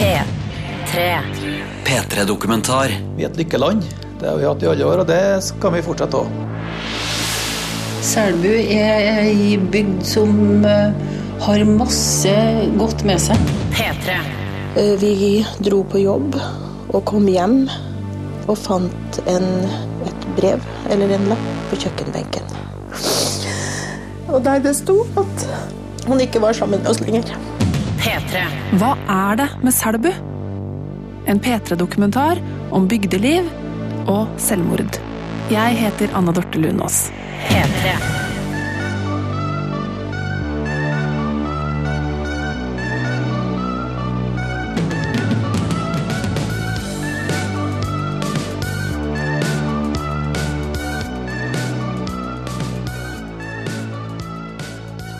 P3. P3-dokumentar. Vi er et lykkeland. Det har vi hatt i alle år, og det skal vi fortsette òg. Selbu er ei bygd som eh, har masse godt med seg. P3. Eh, Vi dro på jobb og kom hjem og fant en, et brev eller en lapp på kjøkkenbenken. Og der det sto at hun ikke var sammen med oss lenger. P3. Hva er det med Selbu? En P3-dokumentar om bygdeliv og selvmord. Jeg heter Anna Dorte Lunås. P3.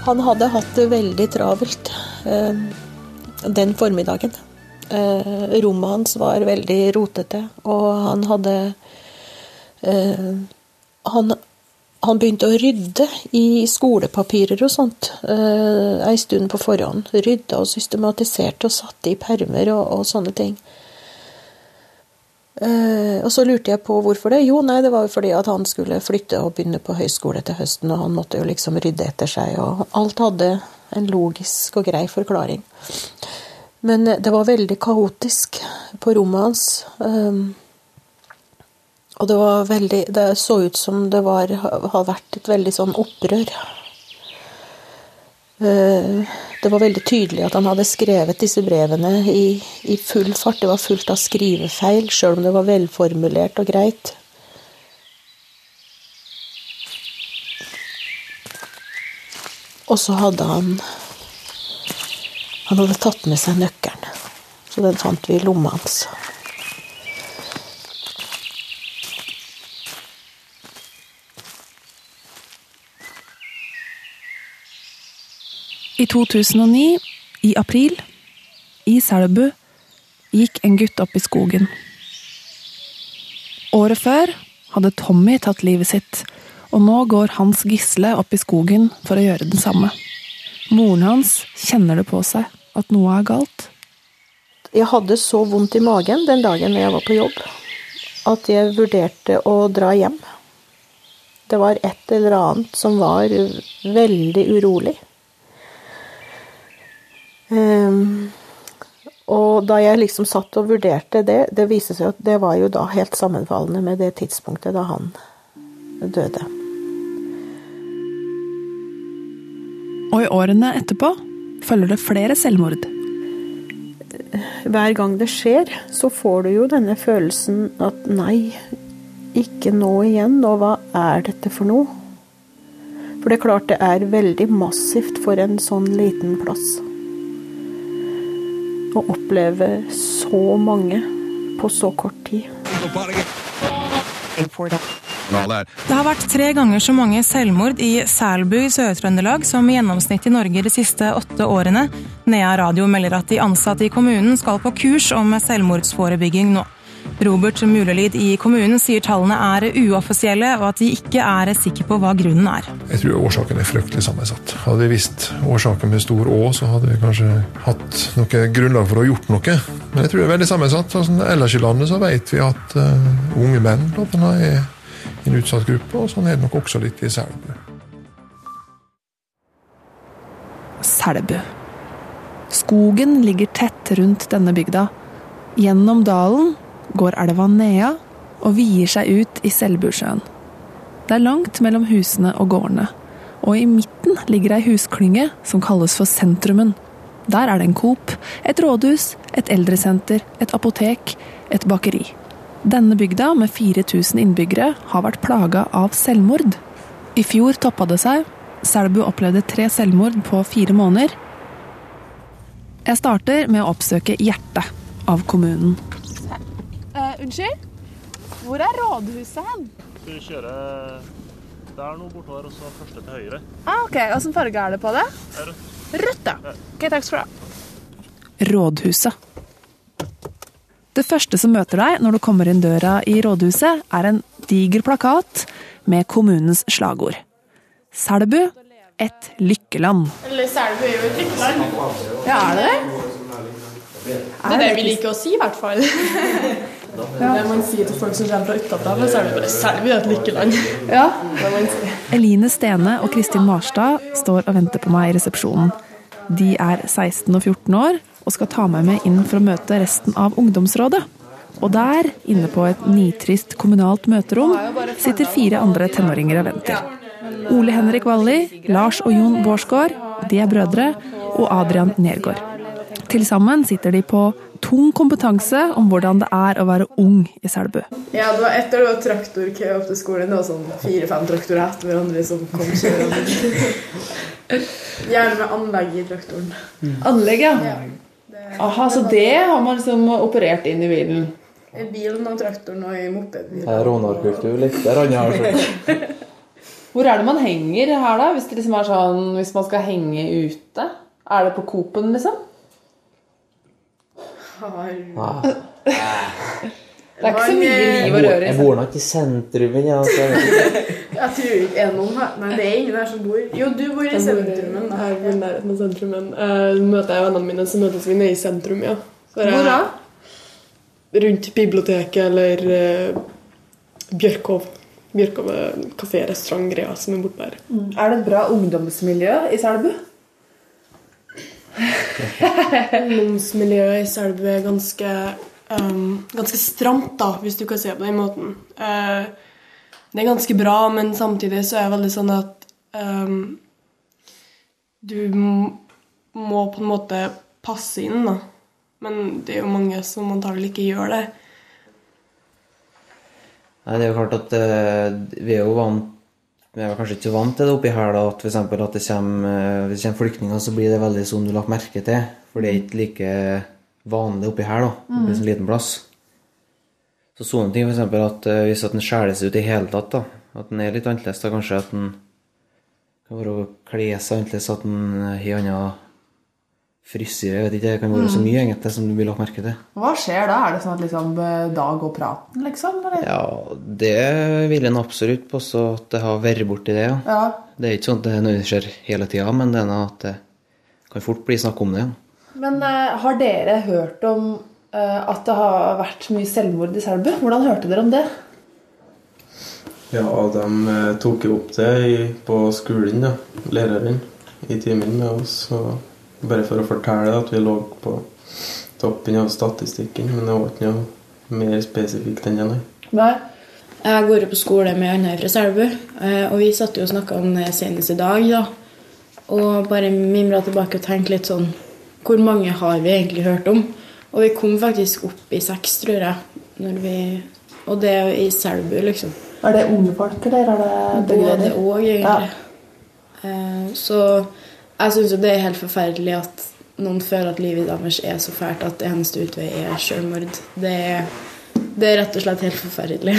Han hadde hatt det veldig travelt den formiddagen. Eh, rommet hans var veldig rotete, og han hadde eh, han, han begynte å rydde i skolepapirer og sånt eh, ei stund på forhånd. Rydda og systematiserte og satte i permer og, og sånne ting. Eh, og så lurte jeg på hvorfor det. Jo, nei, det var jo fordi at han skulle flytte og begynne på høyskole til høsten, og han måtte jo liksom rydde etter seg, og alt hadde en logisk og grei forklaring. Men eh, det var veldig kaotisk på rommet hans. Um, og det var veldig Det så ut som det var, har vært et veldig sånn opprør. Eh, Det var veldig tydelig at han hadde skrevet disse brevene i, i full fart. Det var fullt av skrivefeil, sjøl om det var velformulert og greit. Og så hadde han Han hadde tatt med seg nøkkelen. Så den fant vi i lomma hans. I 2009, i april, i Selbu, gikk en gutt opp i skogen. Året før hadde Tommy tatt livet sitt, og nå går Hans Gisle opp i skogen for å gjøre det samme. Moren hans kjenner det på seg at noe er galt. Jeg hadde så vondt i magen den dagen jeg var på jobb, at jeg vurderte å dra hjem. Det var et eller annet som var veldig urolig. Um, og da jeg liksom satt og vurderte det, det viste seg at det var jo da helt sammenfallende med det tidspunktet da han døde. Og i årene etterpå følger det flere selvmord. Hver gang det skjer, så får du jo denne følelsen at nei, ikke nå igjen, og hva er dette for noe? For det er klart det er veldig massivt for en sånn liten plass. Å oppleve så mange på så kort tid. Det har vært tre ganger så mange selvmord i Selbu i Sør-Trøndelag som i gjennomsnitt i Norge de siste åtte årene. Nea Radio melder at de ansatte i kommunen skal på kurs om selvmordsforebygging nå. Robert Mulelid i kommunen sier tallene er uoffisielle, og at de ikke er sikre på hva grunnen er. Jeg tror årsaken er fryktelig sammensatt. Hadde vi visst årsaken med stor Å, så hadde vi kanskje hatt noe grunnlag for å ha gjort noe. Men jeg tror det er veldig sammensatt. Altså, ellers i landet så vet vi at eh, unge menn blant annet, er en utsatt gruppe, og sånn er det nok også litt i Selbu. Selbu. Skogen ligger tett rundt denne bygda. Gjennom dalen går elva Nea og vier seg ut i Selbusjøen. Det er langt mellom husene og gårdene, og i midten ligger ei husklynge som kalles for Sentrumen. Der er det en Coop, et rådhus, et eldresenter, et apotek, et bakeri. Denne bygda med 4000 innbyggere har vært plaga av selvmord. I fjor toppa det seg. Selbu opplevde tre selvmord på fire måneder. Jeg starter med å oppsøke hjertet av kommunen. Uh, unnskyld? Hvor er rådhuset hen? Skal vi kjøre der nå bortover, og så første til høyre? Ah, ok, Hvilken farge er det på det? Rødt. Rødt, ja. Ok, Takk skal du ha. Rådhuset. Det første som møter deg når du kommer inn døra i rådhuset, er en diger plakat med kommunens slagord. Selbu et lykkeland. Eller Selbu er jo et lykkeland. Ja, er det det? Det er det vi liker å si, i hvert fall. Det man sier til folk som kommer fra utenfra, så er det bare Selbu er et lykkeland. Ja. Eline Stene og Kristin Marstad står og venter på meg i resepsjonen. De er 16 og 14 år og skal ta meg med inn for å møte resten av ungdomsrådet. Og der, inne på et nitrist kommunalt møterom, sitter fire andre tenåringer og venter. Ole Henrik Walli, Lars og Jon Bårdsgaard, de er brødre, og Adrian Nergård. Til sammen sitter de på tung kompetanse om hvordan det er å være ung i Selbu. Ja, det var etter det var traktorkø opp til skolen. Det var sånn fire-fem traktorer etter hverandre som kom kjørende. Gjerne med anlegg i traktoren. Anlegg, ja. Aha, så det har man liksom operert inn i bilen? I bilen og traktoren og i mopedbilen. Det er rånarkultur litt der. Hvor er det man henger her, da? Hvis det liksom er sånn, hvis man skal henge ute? Er det på Coop-en, liksom? Ah. Det er ikke så mye liv og røre i Jeg bor nok i sentrumen, Ja, altså. Jeg tror ikke det er noen her. Nei, det er ingen her som bor Jo, du bor i sentrumen. da. Her i nærheten av sentrumen. Uh, møter jeg vennene mine, så møtes vi nede i sentrum, ja. Så Hvor da? Rundt biblioteket eller uh, Bjørkov. Bjørkov kafé, restaurant, greia som er borte der. Mm. Er det et bra ungdomsmiljø i Selbu? Ungdomsmiljøet i Selbu er ganske, um, ganske stramt, da, hvis du kan se på den måten. Uh, det er ganske bra, men samtidig så er det veldig sånn at um, du må på en måte passe inn, da. Men det er jo mange som antagelig ikke gjør det. Nei, det er jo klart at uh, vi er jo vant Vi er kanskje ikke vant til det oppi her, da, at eksempel at det kommer, eh, hvis det kommer flyktninger, så blir det veldig som du lagt merke til. For det er ikke like vanlig oppi her, da. Det blir en sånn liten plass. Så sånne ting, eksempel at eh, hvis at den seg ut i hele tatt, da, at den er litt annerledes, da kanskje at den kan være å kle seg annerledes, at den har annen frisyre, jeg vet ikke, det kan være så Mm. mye egentlig som du vil lagt merke til. Hva skjer da? Er det sånn at liksom, eh, da går praten, liksom? Eller? Ja, det vil en absolutt påstå at det har vært borti det, ja. Ja. Det er ikke sånn at det nødvendigvis skjer hele tida, men det er noe at det kan fort bli snakk om det. ja. Men uh, har dere hørt om uh, at det har vært mye selvmord i Selbu? Hvordan hørte dere om det? Ja, de tok jo opp det i, på skolen, da. læreren, i timen med oss. Og bare for å fortelle at vi lå på toppen av statistikken. Men det var ikke noe mer spesifikt enn det, nei. Nei. Jeg går jo på skole med Andøy fra Selbu, eh, og vi satt jo og snakka om det senest i dag. da. Og bare mimra tilbake og tenkte litt sånn Hvor mange har vi egentlig hørt om? Og vi kom faktisk opp i seks, tror jeg. Når vi, og det er jo i Selbu, liksom. Er det unge folk, eller er det begge Både det og, egentlig. Ja. Så jeg syns jo det er helt forferdelig at noen føler at livet deres er så fælt at eneste utvei er selvmord. Det det er rett og slett helt forferdelig.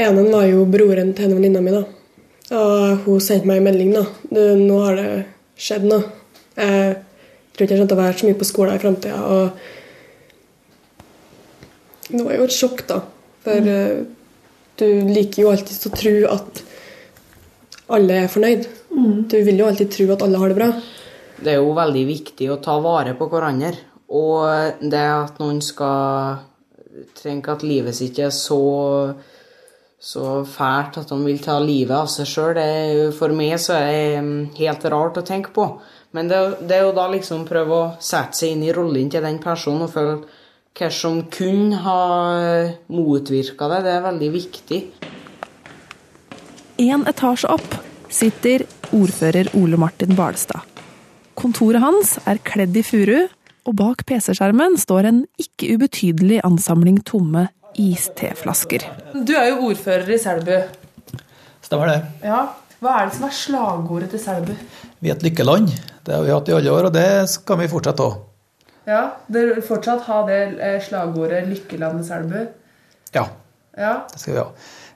Enen var jo broren til en venninna mi, da. Og hun sendte meg en melding, da. Du, nå har det skjedd noe. Jeg tror ikke jeg til å være så mye på skolen i framtida. Og det var jo et sjokk, da. For mm. du liker jo alltid å tro at alle er fornøyd. Du vil jo alltid tro at alle har det bra. Det er jo veldig viktig å ta vare på hverandre. Og det at noen skal trenger at livet sitt er så, så fælt at de vil ta livet av seg sjøl, for meg så er det mm, helt rart å tenke på. Men det, det er jo da liksom prøve å sette seg inn i rollen til den personen og føle hva som kunne ha motvirka det. Det er veldig viktig. En etasje opp sitter ordfører Ole Martin Barlstad. Kontoret hans er kledd i furu, og bak PC-skjermen står en ikke ubetydelig ansamling tomme isteflasker. Du er jo ordfører i Selbu. Stemmer det. Ja. Hva er det som er slagordet til Selbu? Vi er et lykkeland. Det har vi hatt i alle år, og det skal vi fortsette å ha. Ja, Dere fortsatt ha det eh, slagordet 'Lykkelandet Selbu'? Ja, Ja. det skal vi ha.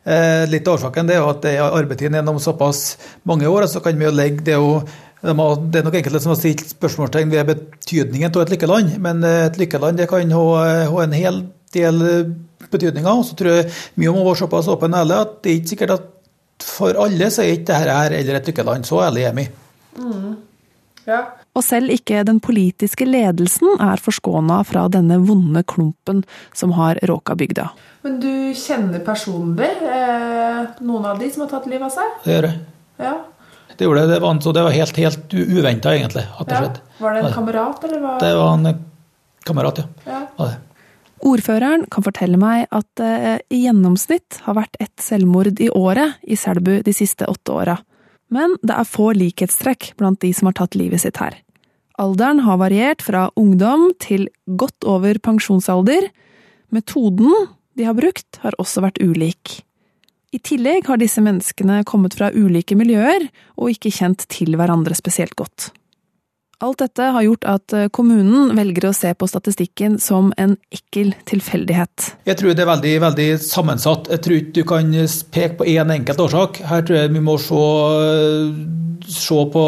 Eh, litt av årsaken er at det er arbeidstiden gjennom såpass mange år, så kan vi jo legge det jo Det er nok enkelte som har stilt spørsmålstegn ved betydningen av et lykkeland, men eh, et lykkeland det kan ha, ha en hel del eh, betydninger. Og så tror jeg mye om å være såpass åpen og ærlig at det er ikke sikkert at for alle så er ikke dette her eller et lykkeland. Så ærlig er vi. Mm. Og selv ikke den politiske ledelsen er forskåna fra denne vonde klumpen som har råka bygda. Men du kjenner personlig eh, noen av de som har tatt livet av seg? Det gjør jeg. Ja. Det gjorde jeg. Det var, så det var helt, helt uventa, egentlig, at det ja. skjedde. Var det en kamerat, eller hva? Det var en eh, kamerat, ja. Ja. Var det. Ordføreren kan fortelle meg at det i gjennomsnitt har vært ett selvmord i året i Selbu de siste åtte åra. Men det er få likhetstrekk blant de som har tatt livet sitt her. Alderen har variert fra ungdom til godt over pensjonsalder. Metoden de har brukt, har også vært ulik. I tillegg har disse menneskene kommet fra ulike miljøer og ikke kjent til hverandre spesielt godt. Alt dette har gjort at eh, kommunen velger å se på statistikken som en ekkel tilfeldighet. Jeg tror det er veldig, veldig sammensatt. Jeg tror ikke du kan peke på én enkelt årsak. Her tror jeg vi må se, se på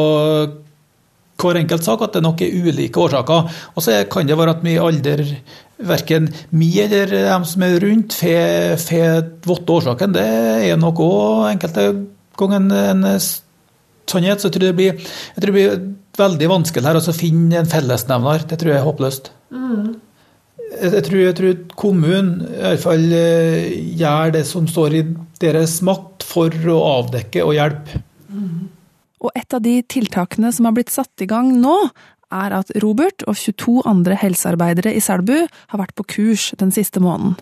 hver enkelt sak, at det nok er ulike årsaker. Og så kan det være at vi aldri, verken vi eller dem som er rundt, får votte årsaken. Det er nok òg enkelte ganger en, sannhet. Så jeg tror det blir, jeg tror det blir veldig vanskelig her å finne en fellesnevner. Det tror jeg er håpløst. Mm. Jeg jeg tror, jeg tror kommunen i eh, gjør det som står i deres makt for å avdekke og hjelpe. Og et av de tiltakene som har blitt satt i gang nå, er at Robert og 22 andre helsearbeidere i Selbu har vært på kurs den siste måneden.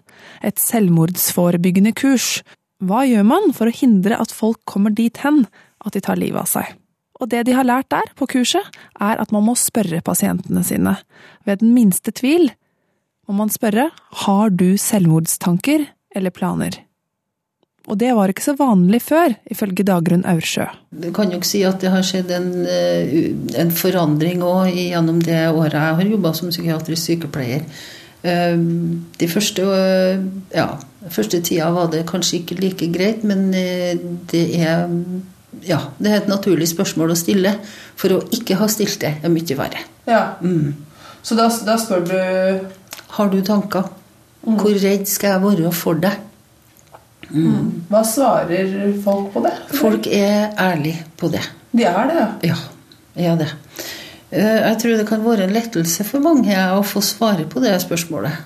Et selvmordsforebyggende kurs. Hva gjør man for å hindre at folk kommer dit hen at de tar livet av seg? Og det de har lært der, på kurset, er at man må spørre pasientene sine. Ved den minste tvil må man spørre har du selvmordstanker eller planer. Og det var ikke så vanlig før, ifølge Dagrun Aursjø. Du kan jo ikke si at det har skjedd en, eh, en forandring òg gjennom det året jeg har jobba som psykiatrisk sykepleier. Eh, De første, eh, ja, første tida var det kanskje ikke like greit, men det er ja, det er et naturlig spørsmål å stille. For å ikke ha stilt det er mye verre. Ja. Mm. Så da, da spør du Har du tanker? Hvor redd skal jeg være for deg? Mm. Hva svarer folk på det? Folk er ærlige på det. De er det, ja? Ja, er det. Eh, Jeg tror det kan være en lettelse for mange å få svare på det spørsmålet.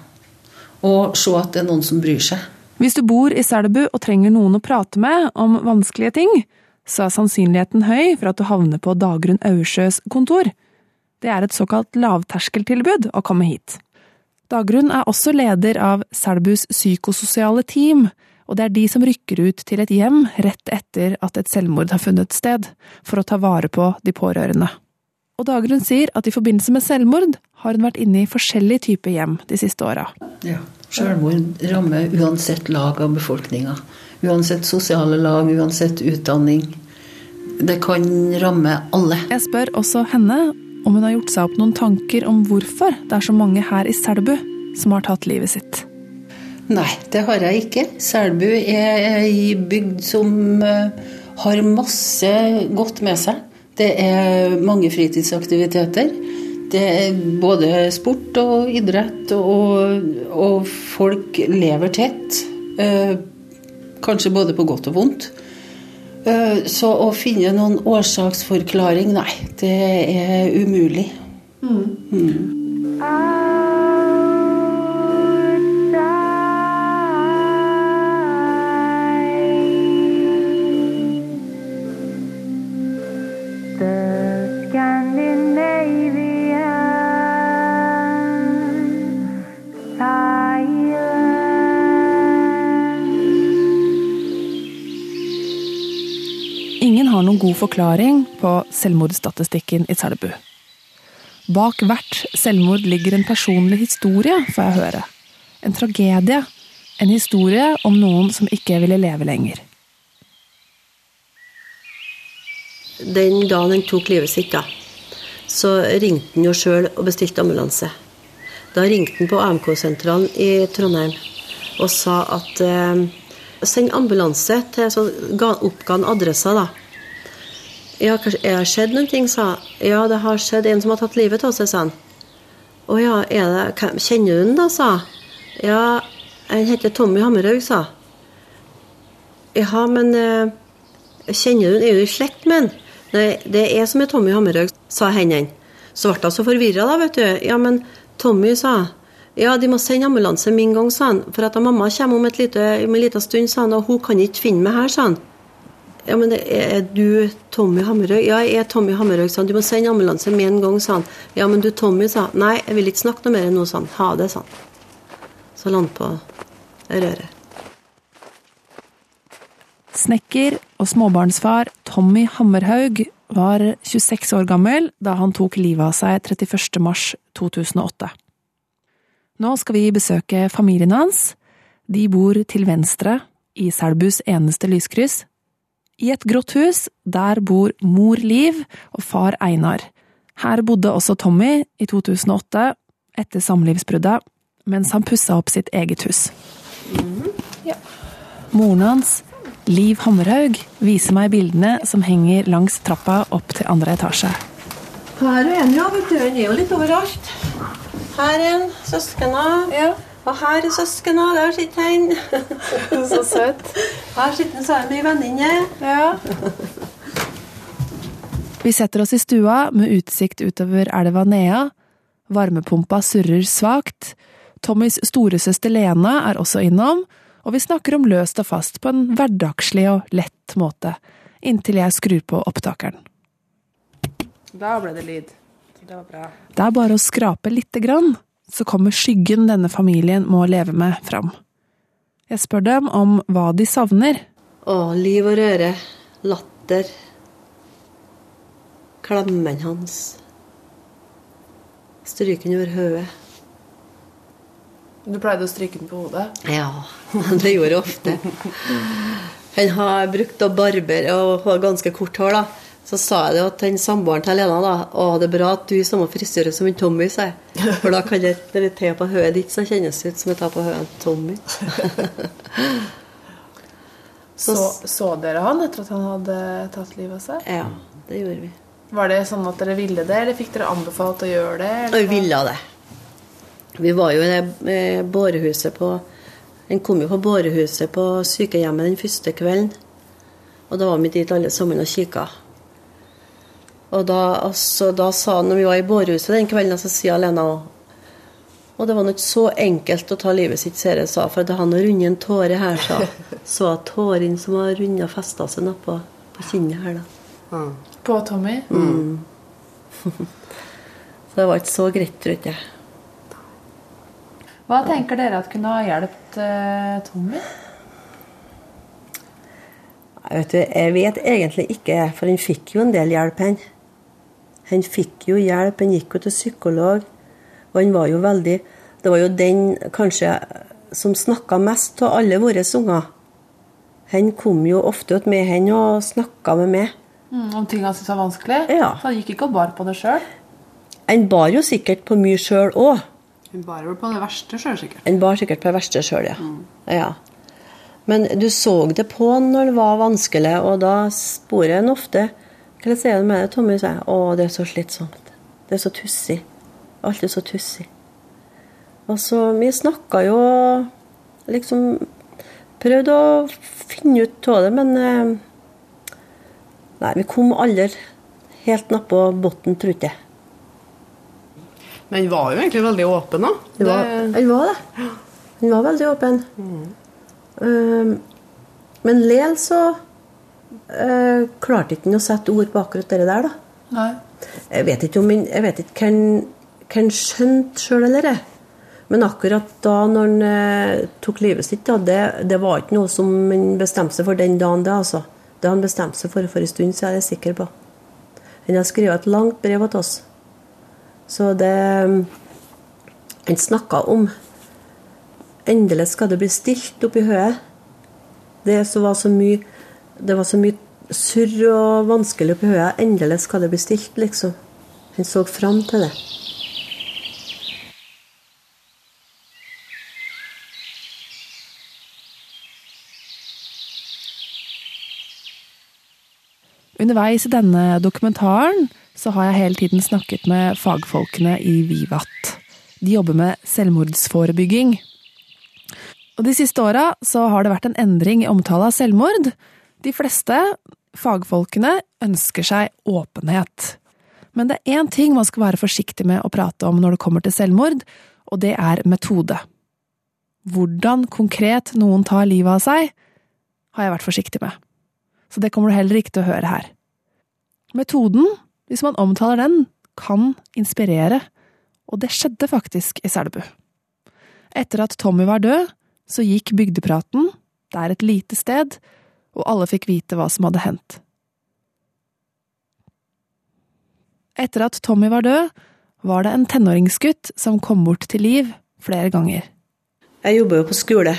Og se at det er noen som bryr seg. Hvis du bor i Selbu og trenger noen å prate med om vanskelige ting, så er sannsynligheten høy for at du havner på Dagrun Aursjøs kontor. Det er et såkalt lavterskeltilbud å komme hit. Dagrun er også leder av Selbus psykososiale team, og det er de som rykker ut til et hjem rett etter at et selvmord har funnet sted, for å ta vare på de pårørende. Og Dagrun sier at i forbindelse med selvmord har hun vært inne i forskjellige typer hjem de siste åra. Ja. Selvmord rammer uansett lag av befolkninga. Uansett sosiale lag, uansett utdanning. Det kan ramme alle. Jeg spør også henne om hun har gjort seg opp noen tanker om hvorfor det er så mange her i Selbu som har tatt livet sitt. Nei, det har jeg ikke. Selbu er ei bygd som eh, har masse godt med seg. Det er mange fritidsaktiviteter. Det er både sport og idrett, og, og folk lever tett. Kanskje både på godt og vondt. Eh, så å finne noen årsaksforklaring, nei, det er umulig. Mm. The god forklaring på selvmordsstatistikken i Selbu. Bak hvert selvmord ligger en personlig historie, får jeg høre. En tragedie. En historie om noen som ikke ville leve lenger. Den dagen han tok livet sitt, da, så ringte han jo sjøl og bestilte ambulanse. Da ringte han på AMK-sentralen i Trondheim og sa at eh, Send ambulanse til Så ga, oppga han adressa, da. Ja, kanskje, er det skjedd noen ting, sa. Ja, det har skjedd en som har tatt livet av seg, sa han. Å ja, er det, kjenner du den, da, sa. Ja, han heter Tommy Hammerhaug, sa hun. Ja, men eh, Kjenner du den? Er du i slekt med den? Det, det er som er Tommy Hammerhaug, sa hendene. Så ble hun så forvirra, da, vet du. Ja, men Tommy sa ja, de må sende ambulanse en gang, sa han. For at mamma kommer om, et lite, om en liten stund, sa han, og hun kan ikke finne meg her, sa han. Ja, men er du Tommy Hammerhaug? Ja, jeg er Tommy Hammerhaug, sa han. Du må sende ambulanse med en gang, sa han. Ja, men du Tommy, sa han. Nei, jeg vil ikke snakke noe mer nå, sa han. Ha det, sa han. Så la han på røret. Snekker og småbarnsfar Tommy Hammerhaug var 26 år gammel da han tok livet av seg 31. mars 2008. Nå skal vi besøke familien hans. De bor til venstre, i Selbus eneste lyskryss. I et grått hus, der bor mor Liv og far Einar. Her bodde også Tommy i 2008, etter samlivsbruddet, mens han pussa opp sitt eget hus. Moren hans, Liv Hammerhaug, viser meg bildene som henger langs trappa opp til andre etasje. Her er en, ja. vet du. Den er jo litt overalt. Her er en søskena. Og her er søskena. Der sitter han. Så søt. Her sitter han sammen med ei venninne. Ja. Vi setter oss i stua med utsikt utover elva Nea. Varmepumpa surrer svakt. Tommys storesøster Lena er også innom, og vi snakker om løst og fast på en hverdagslig og lett måte, inntil jeg skrur på opptakeren. Da ble det lyd. Det var bra. Det er bare å skrape lite grann, så kommer skyggen denne familien må leve med, fram. Jeg spør dem om hva de savner. Å, liv og røre. Latter. Klemmen hans. Stryken over hodet. Du pleide å stryke den på hodet? Ja, det gjorde jeg ofte. Han har brukt å barbere og har ganske kort hår, da. Så sa jeg det til den samboeren til Lena da. Å, det er bra at du er samme frisyre som en Tommy, sa jeg. For da kan det når jeg tar på hodet ditt, så kjennes det ut som jeg tar på hodet Tommy. Så, så dere han etter at han hadde tatt livet av seg? Ja, det gjorde vi. Var det sånn at dere ville det, eller fikk dere anbefalt å gjøre det? Eller? vi ville det. Vi var jo i det eh, bårehuset på En kom jo på bårehuset på sykehjemmet den første kvelden. Og da var vi dit alle sammen og kikka. Og da, altså, da sa han, når vi var i bårehuset den kvelden, så sier Lena òg Og det var nok så enkelt å ta livet sitt, ser jeg, sa, for det har nå rundet en tåre her, sa Så tårene som har runda festa seg nå på, på kinnet her, da. På Tommy? Mm. så det var ikke så greit, tror jeg. Hva tenker dere at kunne ha hjulpet uh, Tommy? Jeg vet, jeg vet egentlig ikke, for han fikk jo en del hjelp, han. Han fikk jo hjelp, han gikk jo til psykolog. Og han var jo veldig Det var jo den kanskje som snakka mest av alle våre unger. Han kom jo ofte ut med henne og snakka med meg. Mm, om ting han syntes var vanskelig? Ja. Så han gikk ikke og bar på det sjøl? Han bar jo sikkert på mye sjøl òg. Han bar vel på det verste sjøl, sikkert. Han bar sikkert på det verste sjøl, ja. ja. Men du så det på han når det var vanskelig, og da sporer han ofte Hva sier du med det, Tommy? sier jeg. Å, det er så slitsomt. Det er så tussig. Alt er så tussig. Og så Vi snakka jo liksom Prøvde å finne ut av det, men eh, Nei, vi kom aldri helt nedpå bunnen, tror jeg. Men han var jo egentlig veldig åpen, da. Det var, han var det. Han var veldig åpen. Um, men lell så uh, klarte ikke å sette ord på akkurat det der, da. Nei. Jeg vet ikke om jeg vet ikke hva han- skjønte sjøl, eller jeg. Men akkurat da når han eh, tok livet sitt, da, det, det var ikke noe som han bestemte seg for den dagen, det, altså. Det han bestemte seg for for en stund, så er jeg sikker på. Han har skrevet et langt brev til oss. Så det Han snakka om Endelig skal det bli stilt oppi høyet. Det som var så mye Det var så mye surr og vanskelig oppi hodet. Endelig skal det bli stilt, liksom. Han så fram til det. Underveis i denne dokumentaren så har jeg hele tiden snakket med fagfolkene i Vivat. De jobber med selvmordsforebygging. Og De siste åra har det vært en endring i omtale av selvmord. De fleste Fagfolkene ønsker seg åpenhet. Men det er én ting man skal være forsiktig med å prate om når det kommer til selvmord, og det er metode. Hvordan konkret noen tar livet av seg, har jeg vært forsiktig med. Så det kommer du heller ikke til å høre her. Metoden, hvis man omtaler den, kan inspirere, og det skjedde faktisk i Selbu. Etter at Tommy var død, så gikk bygdepraten, det er et lite sted, og alle fikk vite hva som hadde hendt. Etter at Tommy var død, var det en tenåringsgutt som kom bort til liv flere ganger. Jeg jobber jo på skole,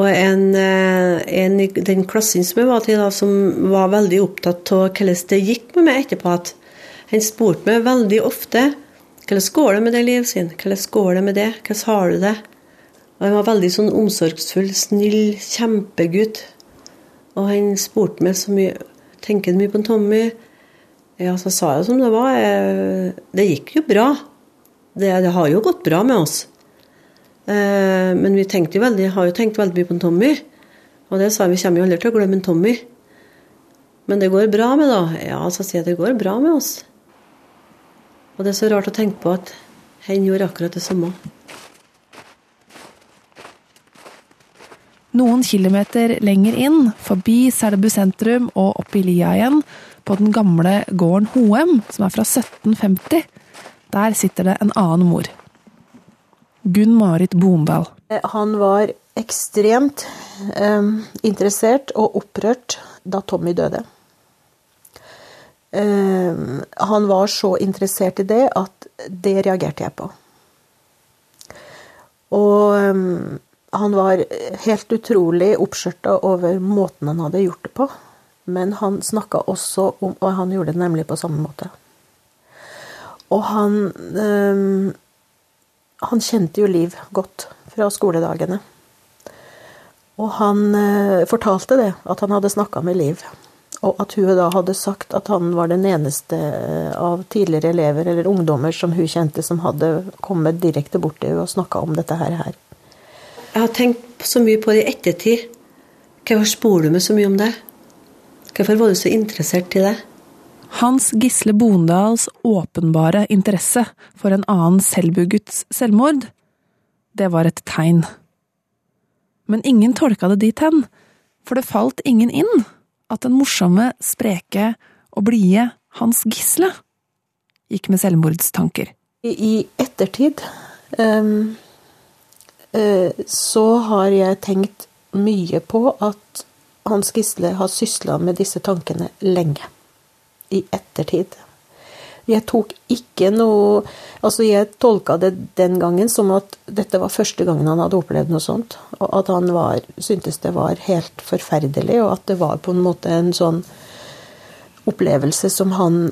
og en, eh, en den klassen som jeg var til, da, som var veldig opptatt av hvordan det gikk med meg etterpå, at han spurte meg veldig ofte hvordan går det med det, livet sin? Hvordan går det med det? Hvordan har du det? Og Han var veldig sånn omsorgsfull, snill, kjempegutt. Og han spurte meg så mye Tenker du mye på Tommy? Ja, så sa jeg som det var. Det gikk jo bra. Det, det, har jo gått bra med oss. Eh, men vi jo veldig, har jo tenkt veldig mye på Tommy. Og det sa jeg, vi kommer jo aldri til å glemme Tommy. Men det går bra med, da? Ja, så sier jeg det går bra med oss. Og det er så rart å tenke på at han gjorde akkurat det samme. Noen kilometer lenger inn, forbi Selbu sentrum og opp i lia igjen, på den gamle gården Hoem, som er fra 1750, der sitter det en annen mor. Gunn-Marit Bondal. Han var ekstremt eh, interessert og opprørt da Tommy døde. Eh, han var så interessert i det at det reagerte jeg på. Og eh, han var helt utrolig oppskjørta over måten han hadde gjort det på. Men han snakka også om Og han gjorde det nemlig på samme måte. Og han øh, Han kjente jo Liv godt fra skoledagene. Og han øh, fortalte det, at han hadde snakka med Liv. Og at hun da hadde sagt at han var den eneste eh, av tidligere elever eller ungdommer som hun kjente, som hadde kommet direkte bort til henne og snakka om dette her. Jeg har tenkt så mye på det i ettertid. Hvorfor spor du meg så mye om det? Hvorfor var du så interessert i det? Hans Gisle Bondals åpenbare interesse for en annen Selbu-gutts selvmord, det var et tegn. Men ingen tolka det dit hen, for det falt ingen inn at den morsomme, spreke og blide Hans Gisle gikk med selvmordstanker. I ettertid um, så har jeg tenkt mye på at Hans Gisle har sysla med disse tankene lenge. I ettertid. Jeg tok ikke noe Altså, jeg tolka det den gangen som at dette var første gangen han hadde opplevd noe sånt. Og at han var, syntes det var helt forferdelig, og at det var på en måte en sånn opplevelse som han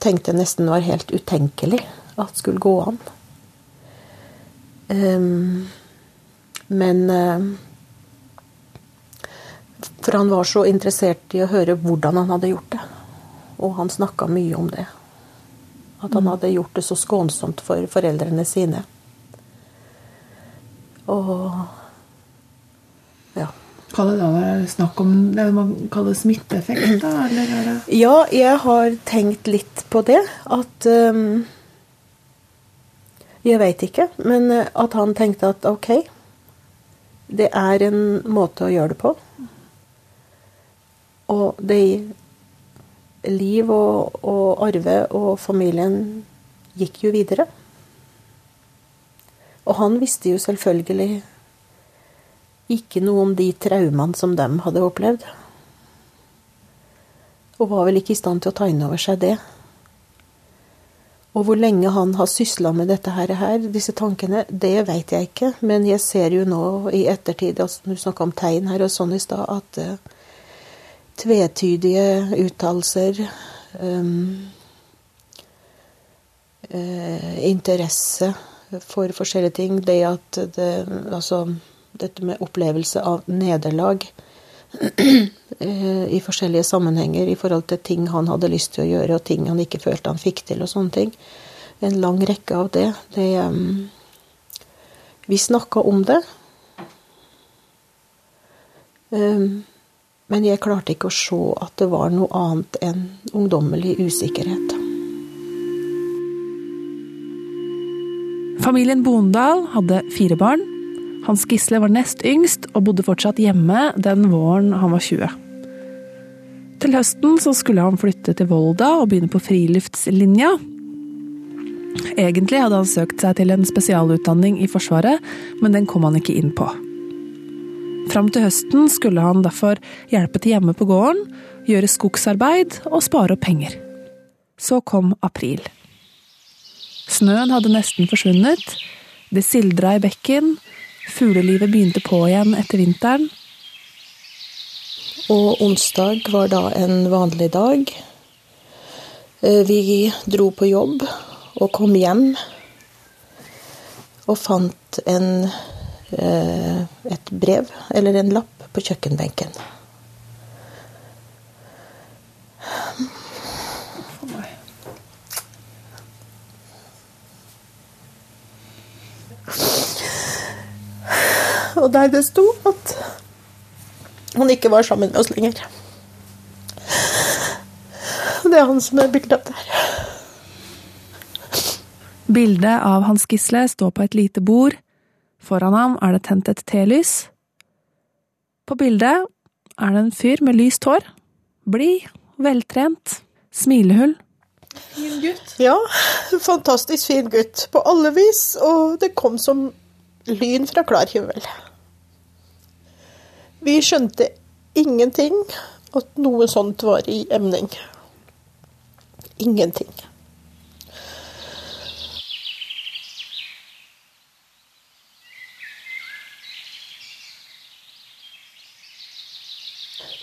tenkte nesten var helt utenkelig at skulle gå an. Um, men um, For han var så interessert i å høre hvordan han hadde gjort det. Og han snakka mye om det. At han mm. hadde gjort det så skånsomt for foreldrene sine. Og ja. Kan det da være snakk om det man kaller smitteeffekt? da, eller er det Ja, jeg har tenkt litt på det. At um, Jeg veit ikke, men at han tenkte at ok, det er en måte å gjøre det på. Og det Liv og, og Arve og familien gikk jo videre. Og han visste jo selvfølgelig ikke noe om de traumene som de hadde opplevd. Og var vel ikke i stand til å ta inn over seg det. Og hvor lenge han har sysla med dette her, disse tankene, det veit jeg ikke. Men jeg ser jo nå i ettertid, altså, du snakka om tegn her og sånn i stad, at uh, tvetydige uttalelser. Um, uh, interesse for forskjellige ting. Det at det, Altså dette med opplevelse av nederlag i forskjellige sammenhenger i forhold til ting han hadde lyst til å gjøre, og ting han ikke følte han fikk til, og sånne ting. En lang rekke av det. det um, vi snakka om det. Um, Men jeg klarte ikke å se at det var noe annet enn ungdommelig usikkerhet. Familien Bondal hadde fire barn. Hans Gisle var nest yngst og bodde fortsatt hjemme den våren han var 20. Til høsten så skulle han flytte til Volda og begynne på friluftslinja. Egentlig hadde han søkt seg til en spesialutdanning i Forsvaret, men den kom han ikke inn på. Fram til høsten skulle han derfor hjelpe til hjemme på gården, gjøre skogsarbeid og spare opp penger. Så kom april. Snøen hadde nesten forsvunnet, det sildra i bekken, fuglelivet begynte på igjen etter vinteren. Og onsdag var da en vanlig dag. Eh, Vi dro på jobb og kom hjem og fant en, eh, et brev, eller en lapp, på kjøkkenbenken. Og der det sto at han ikke var sammen med oss lenger. Det er han som er bildet av der. Bildet av Hans Gisle står på et lite bord. Foran ham er det tent et telys. På bildet er det en fyr med lyst hår. Blid, veltrent, smilehull. Fin gutt. Ja, fantastisk fin gutt på alle vis, og det kom som lyn fra klar himmel. Vi skjønte ingenting at noe sånt var i emning. Ingenting.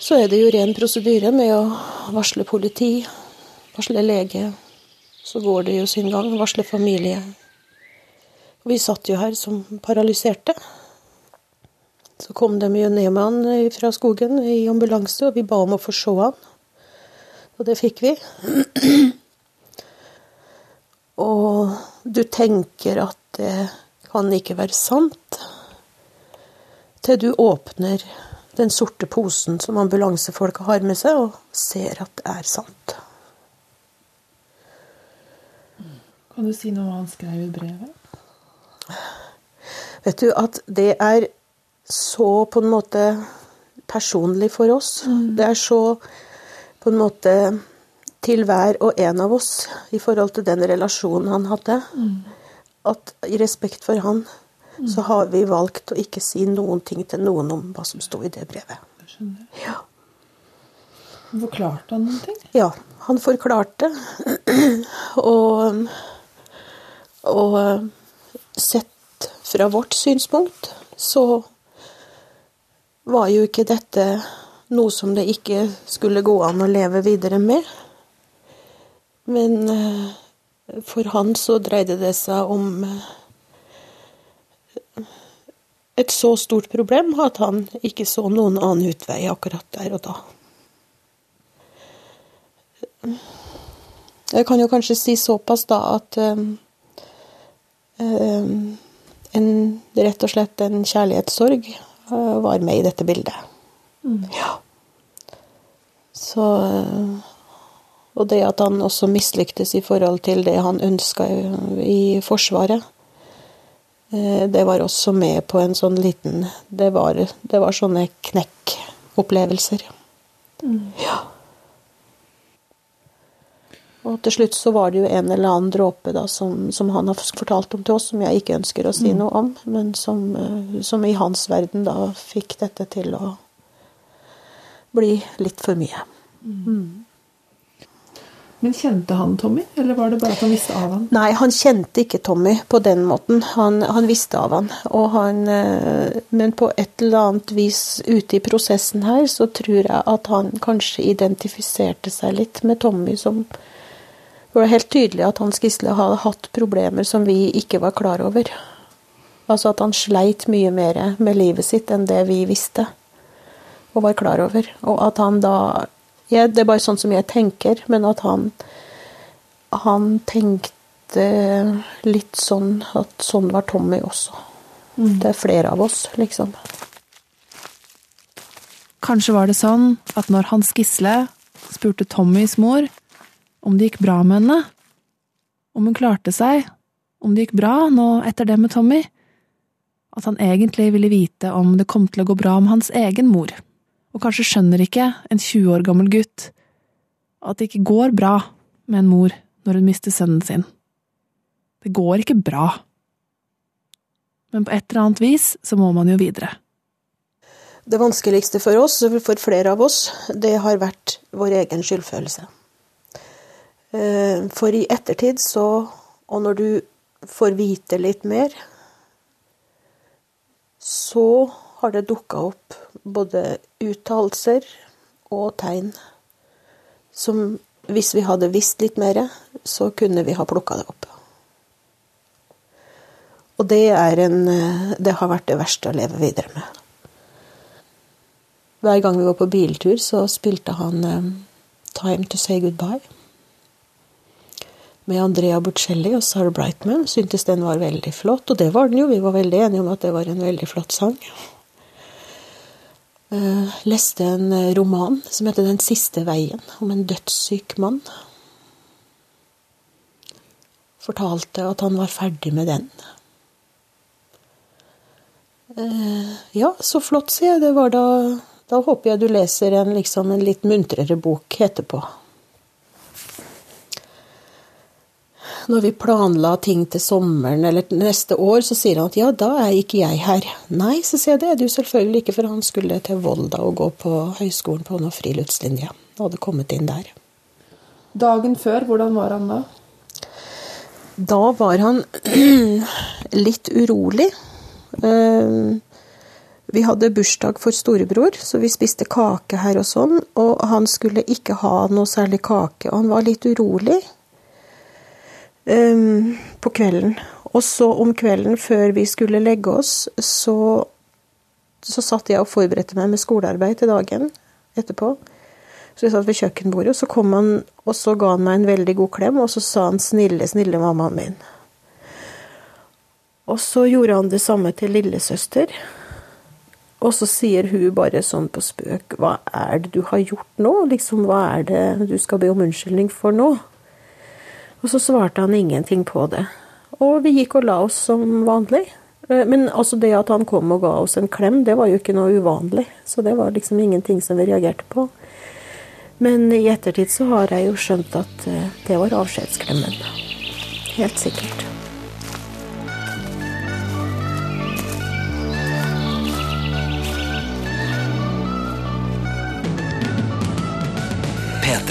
Så er det jo ren prosedyre med å varsle politi, varsle lege. Så går det jo sin gang, varsle familie. Og vi satt jo her som paralyserte. Så kom de jo ned med han fra skogen i ambulanse, og vi ba om å få se han. Og det fikk vi. Og du tenker at det kan ikke være sant, til du åpner den sorte posen som ambulansefolka har med seg, og ser at det er sant. Kan du si noe om hva han skrev i brevet? Vet du at det er så på en måte personlig for oss. Det er så på en måte til hver og en av oss i forhold til den relasjonen han hadde. At i respekt for han, så har vi valgt å ikke si noen ting til noen om hva som sto i det brevet. Skjønner. Ja. Forklarte han noen ting? Ja, han forklarte. og, og sett fra vårt synspunkt så var jo ikke dette noe som det ikke skulle gå an å leve videre med. Men eh, for han så dreide det seg om eh, et så stort problem at han ikke så noen annen utvei akkurat der og da. Jeg kan jo kanskje si såpass da at um, um, en, rett og slett en kjærlighetssorg uh, var med i dette bildet. Ja. Så uh, Og det at han også mislyktes i forhold til det han ønska i Forsvaret, det var også med på en sånn liten Det var, det var sånne knekkopplevelser. Ja. Og til slutt så var det jo en eller annen dråpe da, som, som han har fortalt om til oss, som jeg ikke ønsker å si Mm. noe om, men som, eh, som i hans verden da fikk dette til å bli litt for mye. Mm. Men kjente han Tommy, eller var det bare at han visste av han? Nei, han kjente ikke Tommy på den måten. Han, han visste av han. Han eh, men på et eller annet vis ute i prosessen her, så tror jeg at han kanskje identifiserte seg litt med Tommy som Det var helt tydelig at Hans Gisle hadde hatt problemer som vi ikke var klar over. Altså at han sleit mye mer med livet sitt enn det vi visste og var klar over. Og at han da ja, Det er bare sånn som jeg tenker, men at han han tenkte litt sånn at sånn var Tommy også. Mm. Det er flere av oss, liksom. Kanskje var det sånn at når Hans Gisle spurte Tommys mor om det gikk bra med henne, om hun klarte seg, om det gikk bra nå etter det med Tommy, at han egentlig ville vite om det kom til å gå bra med hans egen mor. Og kanskje skjønner ikke en 20 år gammel gutt at det ikke går bra med en mor når hun mister sønnen sin. Det går ikke bra. Men på et eller annet vis så må man jo videre. Det vanskeligste for oss, for flere av oss, det har vært vår egen skyldfølelse. Eh, for i ettertid så, og når du får vite litt mer, så har det dukka opp både uttalelser og tegn som hvis vi hadde visst litt mer, så kunne vi ha plukka det opp. Og det, en, det har vært det verste å leve videre med. Hver gang vi var på biltur, så spilte han um, 'Time to Say Goodbye' med Andrea Bocelli og Sarah Brightman. Syntes den var veldig flott, og det var den jo. Vi var veldig enige om at det var en veldig flott sang. Uh, leste en roman som heter 'Den siste veien', om en dødssyk mann. Fortalte at han var ferdig med den. Uh, ja, så flott, sier jeg. Det var da Da håper jeg du leser en, liksom, en litt muntrere bok etterpå. Når vi planla ting til sommeren eller neste år, så sier han at ja, da er ikke jeg her. Nei, så sier jeg det er du selvfølgelig ikke, for han skulle til Volda og gå på høyskolen på noe friluftslinje. Og hadde kommet inn der. Dagen før, hvordan var han da? Da var han litt urolig. Uh, vi hadde bursdag for storebror, så vi spiste kake her og sånn. Og han skulle ikke ha noe særlig kake, og han var litt urolig um, på kvelden. Og så om kvelden, før vi skulle legge oss, så, så satt jeg og forberedte meg med skolearbeid til dagen etterpå. Så jeg satt ved kjøkkenbordet, og så kom han, og så ga han meg en veldig god klem, og så sa han 'snille, snille mammaen min'. Og så gjorde han det samme til lillesøster. Og så sier hun bare sånn på spøk Hva er det du har gjort nå? Liksom, hva er det du skal be om unnskyldning for nå? Og så svarte han ingenting på det. Og vi gikk og la oss som vanlig. Men altså det at han kom og ga oss en klem, det var jo ikke noe uvanlig. Så det var liksom ingenting som vi reagerte på. Men i ettertid så har jeg jo skjønt at det var avskjedsklemmen. Helt sikkert.